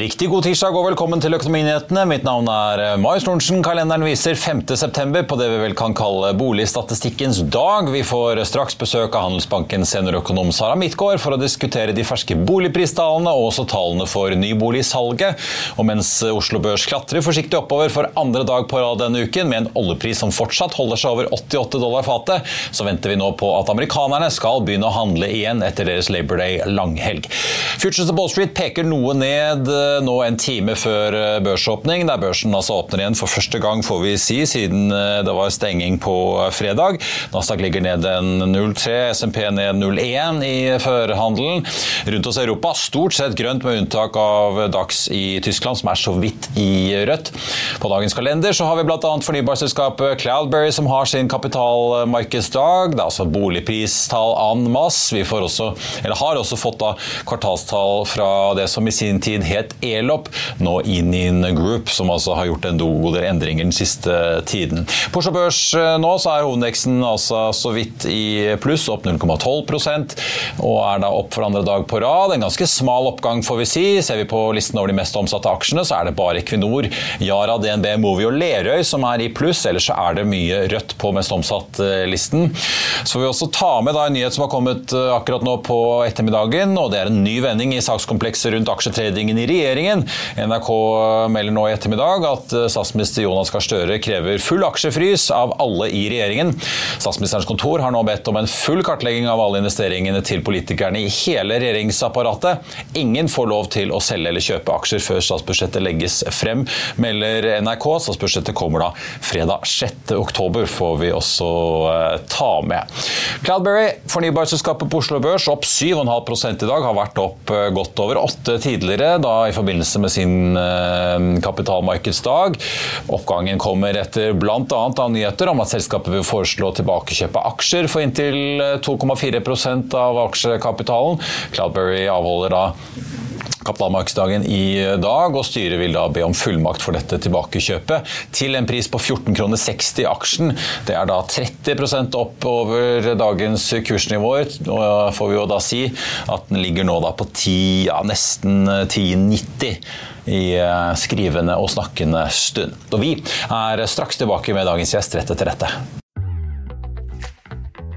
riktig god tirsdag og velkommen til Økonominyhetene. Mitt navn er eh, Marius Lorentzen. Kalenderen viser 5.9. på det vi vel kan kalle boligstatistikkens dag. Vi får straks besøk av Handelsbankens seniorøkonom Sara Midtgaard for å diskutere de ferske boligpristallene og også tallene for nyboligsalget. Og mens Oslo Børs klatrer forsiktig oppover for andre dag på rad denne uken, med en oljepris som fortsatt holder seg over 88 dollar fatet, så venter vi nå på at amerikanerne skal begynne å handle igjen etter deres Labor Day langhelg. Futures of Wall Street peker noe ned ned eh, nå en time før eh, børsåpning, der børsen altså åpner igjen for første gang, får vi si, siden eh, det var stenging på fredag. Nasdaq ligger ned en 0,3, SMP ned 0,1 i førhandelen. Rundt oss i Europa stort sett grønt, med unntak av Dax i Tyskland, som er så vidt i rødt. På dagens kalender så har vi bl.a. fornybarselskapet Cloudberry, som har sin kapitalmarkedsdag. Det er altså boligpristall an masse. Vi også, har også fått da kvartalstall fra det som i sin tid het Elop, nå Inin Group, som altså har gjort en god del endringer den siste tiden. På Oslo Børs eh, nå så er hovedveksten altså så vidt i pluss, opp 0,12 og er da opp for andre dag på rad. En ganske smal oppgang, får vi si. Ser vi på listen over de mest omsatte aksjene, så er det bare Equinor, Yara, DNB, Movi og Lerøy som er i pluss. Ellers så er det mye rødt på mest omsatt-listen. Så får vi også ta med da en nyhet som har kommet eh, akkurat nå på ettermiddagen, og det er en ny vending i sakskomplekset rundt aksjetradingen i regjeringen. NRK melder nå i ettermiddag at eh, statsminister Jonas Gahr Støre krever full aksjefrys av alle i regjeringen. Statsministerens kontor har nå bedt om en full kartlegging av alle investeringene til politikerne i hele regjeringsapparatet. Ingen får lov til å selge eller kjøpe aksjer før statsbudsjettet legges frem, melder NRK. Statsbudsjettet kommer da fredag 6. oktober, får vi også eh, ta med. Cloudberry, fornybarselskapet på Oslo Børs, opp 7,5 i dag, har vært opp eh, godt over 8 tidligere da i forbindelse med sin eh, kapitalmarkedsdag. Oppgangen kommer etter bl.a. av nyheter om at selskapet vil foreslå tilbakekjøp av aksjer for inntil 2,4% av aksjekapitalen. Cloudberry avholder da kapitalmarkedsdagen i dag, og styret vil da be om fullmakt for dette tilbakekjøpet til en pris på 14,60 kroner aksjen. Det er da 30% opp over dagens kursnivåer. og får vi jo da si at den ligger nå da på 10, ja, nesten 10,90 i eh, skrivende og snakkende stund. Og vi er straks tilbake med dagens gjest rett etter dette.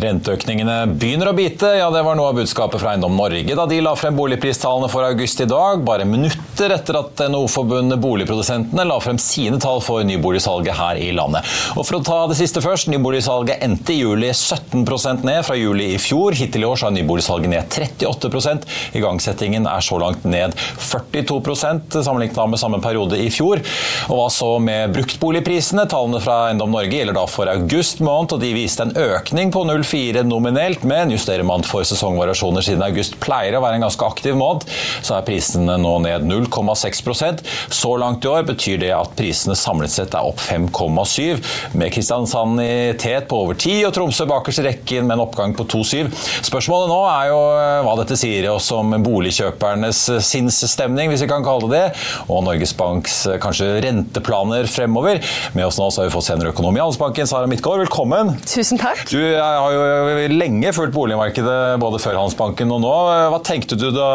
Renteøkningene begynner å bite. Ja, Det var noe av budskapet fra Eiendom Norge da de la frem boligpristallene for august i dag, bare minutter etter at NHO-forbundet Boligprodusentene la frem sine tall for nyboligsalget her i landet. Og For å ta det siste først. Nyboligsalget endte i juli 17% ned fra juli i fjor. Hittil i år så er nyboligsalget ned 38 Igangsettingen er så langt ned 42% sammenlignet med samme periode i fjor. Og Hva så med bruktboligprisene? Tallene fra Eiendom Norge gjelder da for august måned, og de viste en økning på 0 0,04 nominelt, men justerer man for sesongvariasjoner siden august pleier å være en ganske aktiv måned, så er prisene nå ned 0,6% Så langt i år betyr det at prisene samlet sett er opp 5,7, med Kristiansand i tet på over 10 og Tromsø bakerst i rekken med en oppgang på 2,7. Spørsmålet nå er jo eh, hva dette sier oss om boligkjøpernes eh, sinnsstemning, hvis vi kan kalle det det, og Norges Banks eh, kanskje renteplaner fremover. Med oss nå så har vi fått seniorøkonom i Handelsbanken, Sara Midtgaard, velkommen. Tusen takk. Du har har jo lenge fulgt boligmarkedet både før Handelsbanken og nå. Hva tenkte du da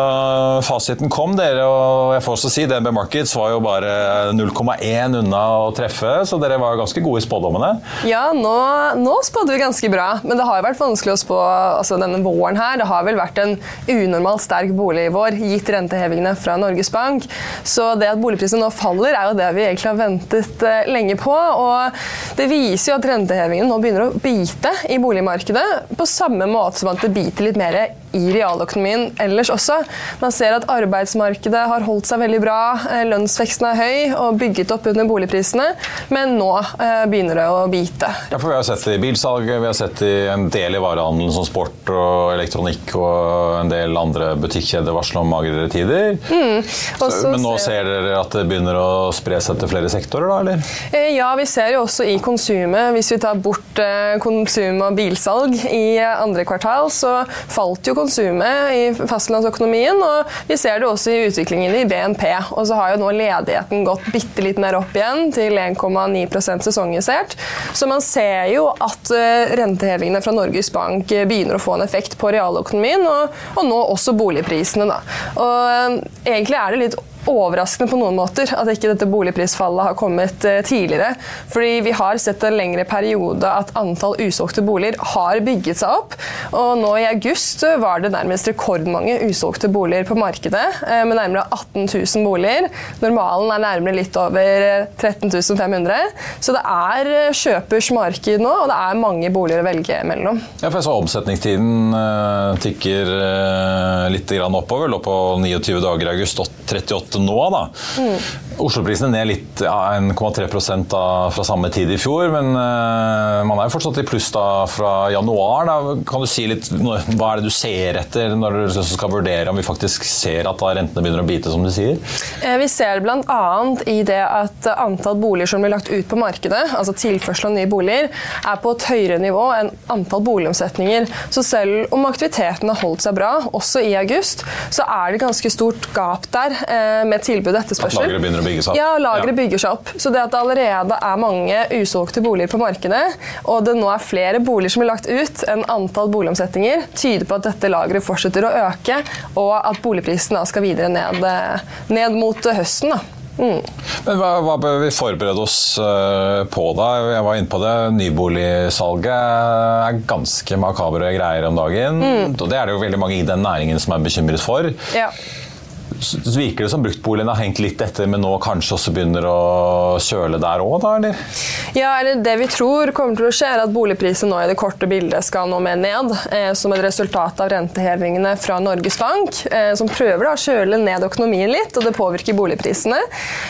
fasiten kom? Dere og jeg får også si DNB Markets var jo bare 0,1 unna å treffe, så dere var ganske gode i spådommene? Ja, nå, nå spådde vi ganske bra, men det har jo vært vanskelig å spå altså denne våren her. Det har vel vært en unormalt sterk boligvår gitt rentehevingene fra Norges Bank. Så det at boligprisene nå faller, er jo det vi egentlig har ventet eh, lenge på. Og det viser jo at rentehevingene nå begynner å bite i boligmarkedet markedet, på samme måte som at det biter litt mer i realøkonomien ellers også. Man ser at arbeidsmarkedet har holdt seg veldig bra, eh, lønnsveksten er høy og bygget opp under boligprisene, men nå eh, begynner det å bite. Ja, for Vi har sett det i bilsalget, vi har sett det i en del i varehandelen som sport og elektronikk og en del andre butikkjeder varsler om magrere tider. Mm. Så, men nå ser dere at det begynner å spre seg til flere sektorer, da, eller? Eh, ja, vi ser jo også i konsumet. Hvis vi tar bort konsum og bilsalg i andre kvartal, så falt jo konsumet i fastlandsøkonomien. Og vi ser det også i utviklingen i BNP. Og så har jo nå ledigheten gått bitte litt ned opp igjen til 1,9% sesongisert. Så man ser jo at eh, rentehevingene fra Norges Bank begynner å få en effekt på realøkonomien, og, og nå også boligprisene. Da. Og eh, egentlig er det litt overraskende på noen måter at ikke dette boligprisfallet har kommet eh, tidligere. Fordi vi har sett en lengre periode at antall usolgte boliger har bygget seg opp. Og nå i august var det nærmest rekordmange usolgte boliger på markedet, eh, med nærmere 18 000 boliger. Normalen er nærmere litt over 13 eh, 500. Så det er kjøpers marked nå, og det er mange boliger å velge mellom. Ja, for jeg så Omsetningstiden tikker litt oppover, lå på 29 dager i august, 38 nå, da. Mm. Oslo-prisene ned litt, ja, 1,3% fra samme tid i fjor, men uh, man er jo fortsatt i pluss da fra januar. Da. Kan du si litt, Hva er det du ser etter når du skal vurdere om vi faktisk ser at rentene begynner å bite, som du sier? Eh, vi ser bl.a. i det at antall boliger som blir lagt ut på markedet, altså tilførsel av nye boliger, er på et høyere nivå enn antall boligomsetninger. Så selv om aktiviteten har holdt seg bra, også i august, så er det ganske stort gap der. Eh, med tilbud og etterspørsel. Lageret seg opp? Ja, lageret ja. bygger seg opp. Så det at det allerede er mange usolgte boliger på markedet, og det nå er flere boliger som er lagt ut enn antall boligomsetninger, tyder på at dette lageret fortsetter å øke, og at boligprisen da skal videre ned, ned mot høsten. da. Mm. Men hva, hva, bør vi forberede oss uh, på da? Jeg var inne på det. Nyboligsalget er ganske makabre greier om dagen. Mm. Og det er det jo veldig mange i den næringen som er bekymret for. Ja så virker det som bruktboligen har hengt litt etter, men nå kanskje også begynner å kjøle der òg, da, eller? Ja, eller det vi tror kommer til å skje, er at boligprisen nå i det korte bildet skal nå mer ned, eh, som et resultat av rentehevingene fra Norges Bank, eh, som prøver da, å kjøle ned økonomien litt, og det påvirker boligprisene.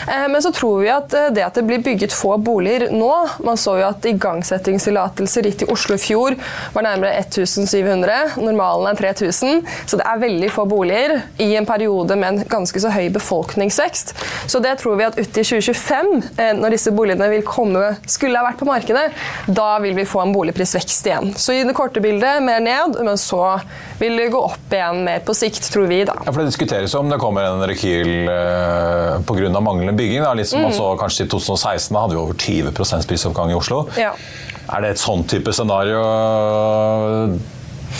Eh, men så tror vi at eh, det at det blir bygget få boliger nå Man så jo at igangsettingstillatelser gitt i Oslo i fjor var nærmere 1700, normalen er 3000, så det er veldig få boliger i en periode med en en ganske så høy befolkningsvekst. Så det tror vi at uti 2025, eh, når disse boligene vil komme, skulle ha vært på markedet, da vil vi få en boligprisvekst igjen. Så i det korte bildet mer ned, men så vil det gå opp igjen mer på sikt, tror vi. da. Ja, for Det diskuteres om det kommer en rekyl eh, pga. manglende bygging. Da. Litt som Mm. man så kanskje i 2016, da hadde vi over 20% prisoppgang i Oslo. Ja. Er det et sånn type scenario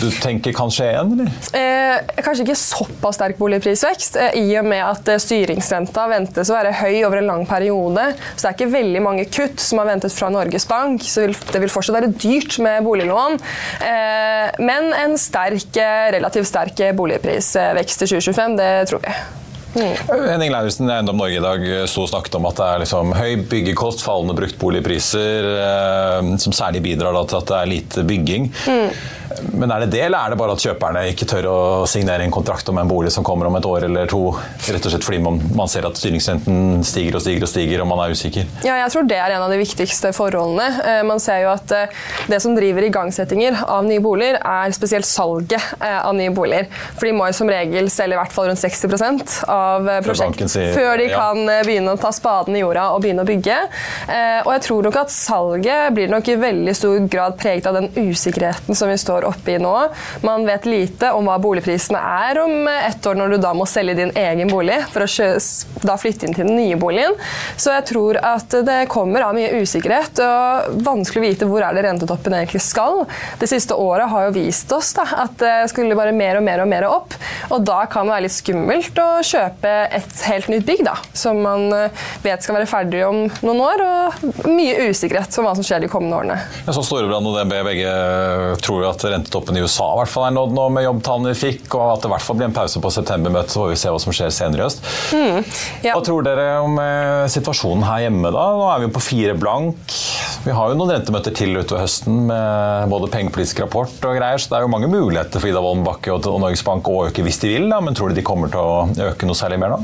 du tenker kan skje igjen, eller? Eh, kanskje ikke såpass sterk boligprisvekst, eh, i og med at eh, styringsrenta ventes å være høy over en lang periode. Så det er ikke veldig mange kutt som er ventet fra Norges Bank, så det vil fortsatt være dyrt med boliglån. Eh, men en sterk, eh, relativt sterk boligprisvekst i 2025, det tror vi. Henning Lauritzen Eiendom Norge i dag sto og snakket om at det er liksom høy byggekost, fallende bruktboligpriser, eh, som særlig bidrar da til at det er lite bygging. Men er det det, eller er det bare at kjøperne ikke tør å signere en kontrakt om en bolig som kommer om et år eller to, rett og slett fordi man, man ser at styringsrenten stiger og stiger og stiger, og man er usikker? Ja, jeg tror det er en av de viktigste forholdene. Eh, Man ser jo at eh, det som driver igangsettinger av nye boliger, er spesielt salget eh, av nye boliger. For de må jo som regel selge i hvert fall rundt 60% av eh, Før prosjektet sier- før de ja. kan eh, begynne å ta spaden i jorda og begynne å bygge. Eh, Og jeg tror nok at salget blir nok i veldig stor grad preget av den usikkerheten som vi står oppe i nå. Man vet lite om hva boligprisene er om eh, ett år, når du da må selge din egen bolig for å da flytte inn til den nye boligen. Så jeg tror at det kommer av mye usikkerhet og vanskelig å vite hvor er det rentetoppen egentlig skal. Det siste året har jo vist oss da, at det skulle bare mer og mer og mer opp. Og da kan det være litt skummelt å kjøpe et helt nytt bygg da, som man eh, vet skal være ferdig om noen år, og mye usikkerhet om hva som skjer de kommende årene. Ja, så Storebrand og DNB begge tror jo at rentetoppen i USA i hvert fall er nådd nå med jobbtallene vi fikk, og at det i hvert fall blir en pause på septembermøtet, så får vi se hva som skjer senere i høst. Ja. Hva tror dere om eh, situasjonen her hjemme da? Nå er vi jo på fire blank. Vi har jo noen rentemøter til utover høsten med både pengepolitisk rapport og greier, så det er jo mange muligheter for Ida Wolden Bakke og og Norges Bank å øke hvis de vil, da, men tror du de kommer til å øke noe særlig mer nå?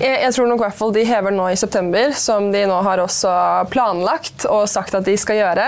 Jeg, jeg tror nok i hvert fall de hever nå i september, som de nå har også planlagt og sagt at de skal gjøre.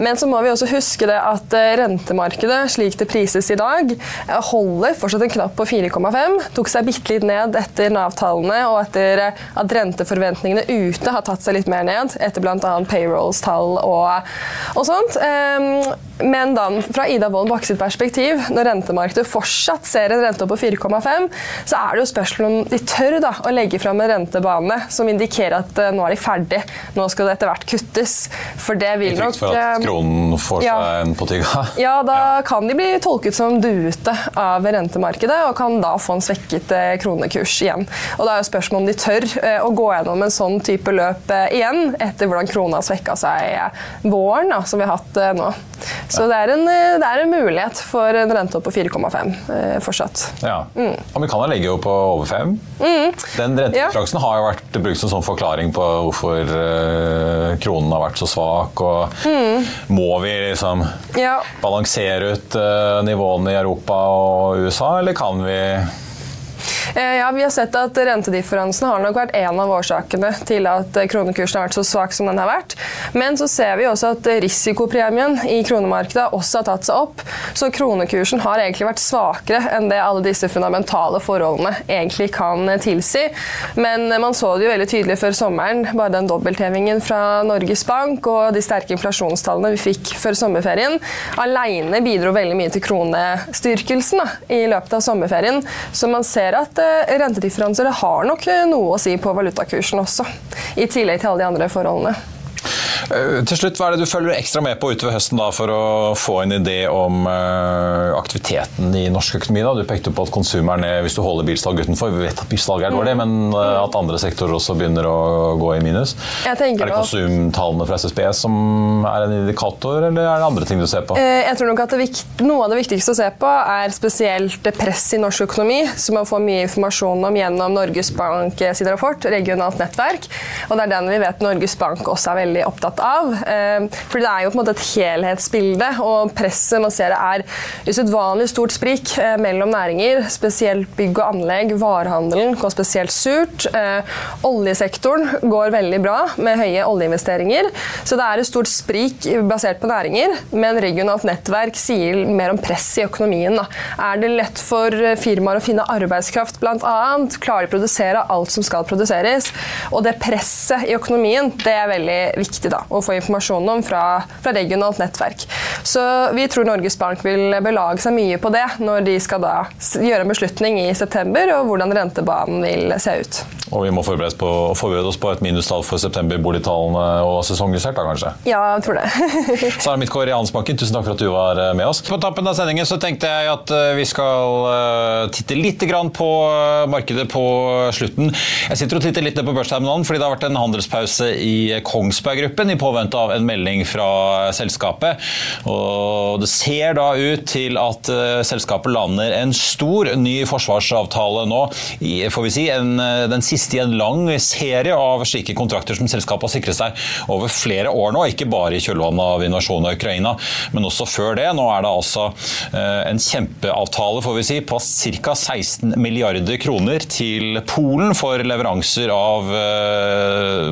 Men så må vi også huske det at eh, rentemarkedet, slik det prises i dag, eh, holder fortsatt en knapp på 4,5. Tok seg bitte litt ned etter Nav-tallene og etter eh, at renteforventningene ute har tatt seg litt mer ned, etter bl.a. payrolls-tall og, og sånt. Ehm, Men da, fra Ida Wolden Bakke sitt perspektiv, når rentemarkedet fortsatt ser en rente opp på 4,5, så er det jo spørsmål om de tør da, å legge fram en rentebane som indikerer at uh, nå er de ferdig, nå skal det etter hvert kuttes. For det I vil nok frykt for at eh, kronen får seg en på tygga? ja, da kan de bli tolket som duete av rentemarkedet og kan da få en svekket eh, kronekurs igjen. Og da er jo spørsmålet om de tør å gå gjennom en sånn type løp igjen, etter hvordan krona svekka seg våren, da, som vi har hatt nå. Så det, er en, det er en mulighet for en rente opp på 4,5 eh, fortsatt. Ja. Mm. Amerikanerne ligger jo på over Den ja. har jo vært brukt som sånn forklaring på hvorfor eh, kronen har vært så svak. Og Mm. Må vi liksom Ja. balansere ut eh, nivåene i Europa og USA, eller kan vi Ja, Vi har sett at rentedifferansen har nok vært en av årsakene til at eh, kronekursen har vært så svak som den har vært. Men så ser vi også at risikopremien i kronemarkedet også har tatt seg opp. Så kronekursen har egentlig vært svakere enn det alle disse fundamentale forholdene egentlig kan eh, tilsi. Men eh, man så det jo veldig tydelig før sommeren, bare den dobbelthevingen fra Norges Bank og de sterke inflasjonstallene vi fikk før sommerferien, alene bidro veldig mye til kronestyrkelsen da, i løpet av sommerferien. Så man ser at eh, rentedifferanser har nok eh, noe å si på valutakursen også, i tillegg til alle de andre forholdene. Eh, Til slutt, Hva er det du følger ekstra med på utover høsten da, for å få en idé om eh, aktiviteten i norsk økonomi? Da? Du pekte på at konsum er ned hvis du holder bilsalg utenfor. Vi vet at bilsalg er dårlig, men eh, at andre sektorer også begynner å gå i minus. Jeg Er det konsumtallene fra SSB som er en indikator, eller er det andre ting du ser på? Jeg tror nok at det Noe av det viktigste å se på er spesielt press i norsk økonomi, som man får mye informasjon om gjennom Norges Bank sin rapport, regionalt nettverk. Og det er den vi vet Norges Bank også er veldig opptatt opptatt av. Eh, fordi det er jo på en måte et helhetsbilde, og presset man ser det er usedvanlig stort sprik eh, mellom næringer. Spesielt bygg og anlegg, varehandelen går spesielt surt. Oljesektoren går veldig bra med høye oljeinvesteringer. Så det er et stort sprik basert på næringer, men regionalt nettverk sier mer om press i økonomien. Er det lett for firmaer å finne arbeidskraft bl.a.? Klarer de å produsere alt som skal produseres? Og det presset i økonomien det er veldig viktig da, å få informasjon om fra, fra regionalt nettverk. Så vi tror Norges Bank vil belage seg mye på det når de skal da gjøre en beslutning i september, og hvordan rentebanen vil se ut. Og vi må forberede, på, forberede oss på et minustall for september, boligtallene og sesongjustert, da kanskje? Ja, jeg tror det. Sara Midtgaard i Handelsbanken, tusen takk for at du var eh, med oss. På tappen av sendingen så tenkte jeg at eh, vi skal eh, titte litt på markedet på slutten. Jeg sitter og titter litt ned på børsterminalen fordi det har vært en handelspause i Kongsberg Gruppen i påvente av en melding fra selskapet. Og det ser da ut til at selskapet lander en stor ny forsvarsavtale nå, får vi si. En, den siste i en lang serie av slike kontrakter som selskapet har sikret seg over flere år nå. Ikke bare i kjølvannet av invasjonen av Ukraina, men også før det. Nå er det altså eh, en kjempeavtale får vi si, på ca. 16 milliarder kroner til Polen for leveranser av eh,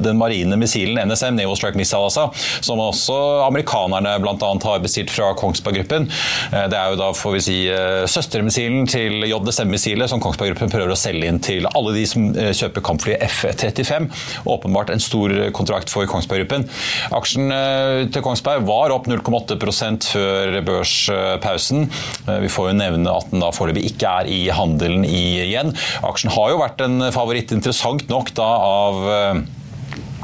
den marine missilen NSM, Naval Strike Missile, altså, som også amerikanerne bl.a. har bestilt fra Kongsberg Gruppen. Eh, det er jo da får vi si, søstermissilen til JSM-missilet som Kongsberg Gruppen prøver å selge inn til alle de som Eh, kjøper kampflyet F-35. Åpenbart en stor kontrakt for Kongsberg Gruppen. Aksjen eh, til Kongsberg var opp 0,8 før børspausen. Eh, vi får jo nevne at den da foreløpig ikke er i handelen igjen. Aksjen har jo vært en favoritt, interessant nok, da av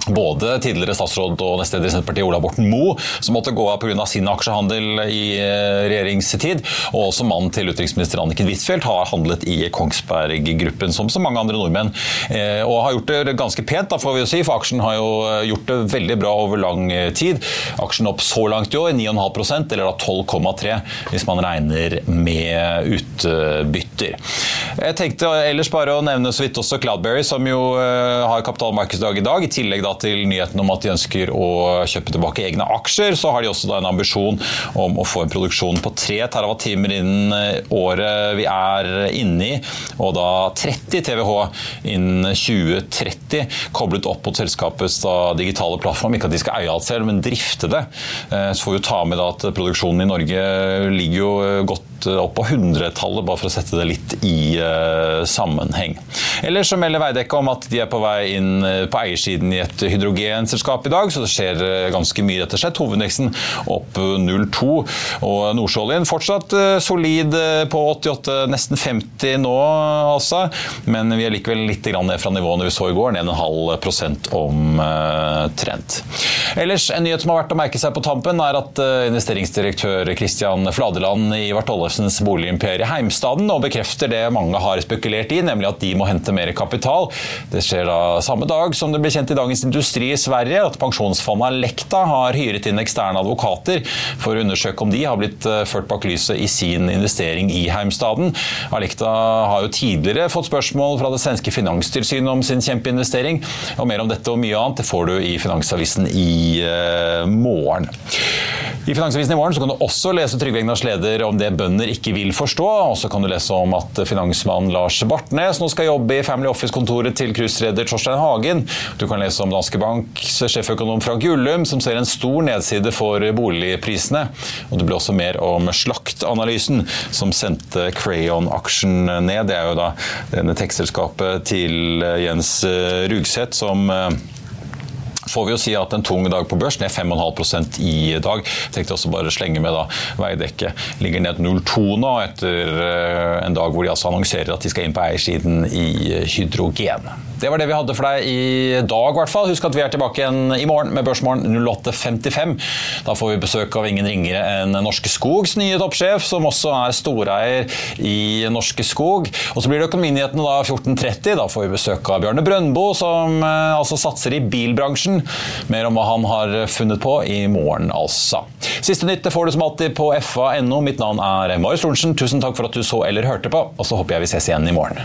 både tidligere statsråd og nestleder i Senterpartiet Ola Borten Moe, som måtte gå av pga. sin aksjehandel i eh, regjeringstid, og også mannen til utenriksminister Anniken Huitfeldt har handlet i Kongsberg Gruppen, som så mange andre nordmenn. Eh, og har gjort det ganske pent, da, får vi jo si, for aksjen har jo eh, gjort det veldig bra over lang tid. Aksjen opp så langt i år, 9,5% eller da 12,3 hvis man regner med utbytter. Jeg tenkte ellers bare å nevne så vidt også Cloudberry, som jo har kapitalmarkedsdag i dag, i tillegg da til nyheten om at de ønsker å kjøpe tilbake egne aksjer, så har de også en ambisjon om å få en produksjon på 3 TWh innen eh, året vi er inne i, og da 30 TWh innen 2030, koblet opp mot selskapets digitale plattform. Ikke at de skal eie alt selv, men drifte det. Eh, så får vi ta med at produksjonen i Norge ligger jo godt opp på hundretallet, bare for å sette det litt i uh, sammenheng. Ellers så melder Veidekke om at de er på vei inn uh, på eiersiden i et hydrogenselskap i dag, så det skjer ganske mye rett og slett. Hovedveksten opp 0,2. Og nordsjøoljen fortsatt solid på 88, nesten 50 nå altså, men vi er likevel litt ned fra nivåene vi så i går, ned en halv prosent omtrent. Ellers, en nyhet som har vært å merke seg på tampen, er at investeringsdirektør Kristian Fladeland i Vart Tollefsens boligimperium Heimstaden og bekrefter det mange har spekulert i, nemlig at de må hente mer kapital. Det skjer da samme dag som det ble kjent i Dagens Industri i Sverige at pensjonsfondet Alekta har hyret inn eksterne advokater for å undersøke om de har blitt eh, ført bak lyset i sin investering i Heimstaden. Alekta har jo tidligere fått spørsmål fra det svenske finanstilsynet om sin kjempeinvestering, og mer om dette og mye annet får du i Finansavisen i uh, morgen. I Finansavisen i morgen kan du også lese Trygve Egnars leder om det bønder ikke vil forstå. Og så kan du lese om at finansmann Lars Bartnes nå skal jobbe i Family Office-kontoret til cruisereder Torstein Hagen. Du kan lese om Danske Banks sjeføkonom Frank Gullum, som ser en stor nedside for boligprisene. Og det blir også mer om Slaktanalysen, som sendte Crayon-aksjen ned. Det er jo da denne tekstselskapet til Jens Rugseth som får vi jo si at en tung dag på børs, ned 5,5 i dag. Jeg tenkte også bare slenge med da Veidekke ligger ned 0,2 nå, etter eh, en dag hvor de altså annonserer at de skal inn på eiersiden i hydrogen. Det var det vi hadde for deg i dag, i hvert fall. Husk at vi er tilbake igjen i morgen med Børsmorgen 08.55. Da får vi besøk av ingen ringere enn Norske Skogs nye toppsjef, som også er storeier i Norske Skog. Og så blir det Økonominyhetene da 14.30. Da får vi besøk av Bjørne Brøndbo, som eh, altså satser i bilbransjen. Mer om hva han har funnet på i morgen, altså. Siste nytt får du som alltid på fa.no. Mitt navn er Marius Lorentzen. Tusen takk for at du så eller hørte på, og så håper jeg vi ses igjen i morgen.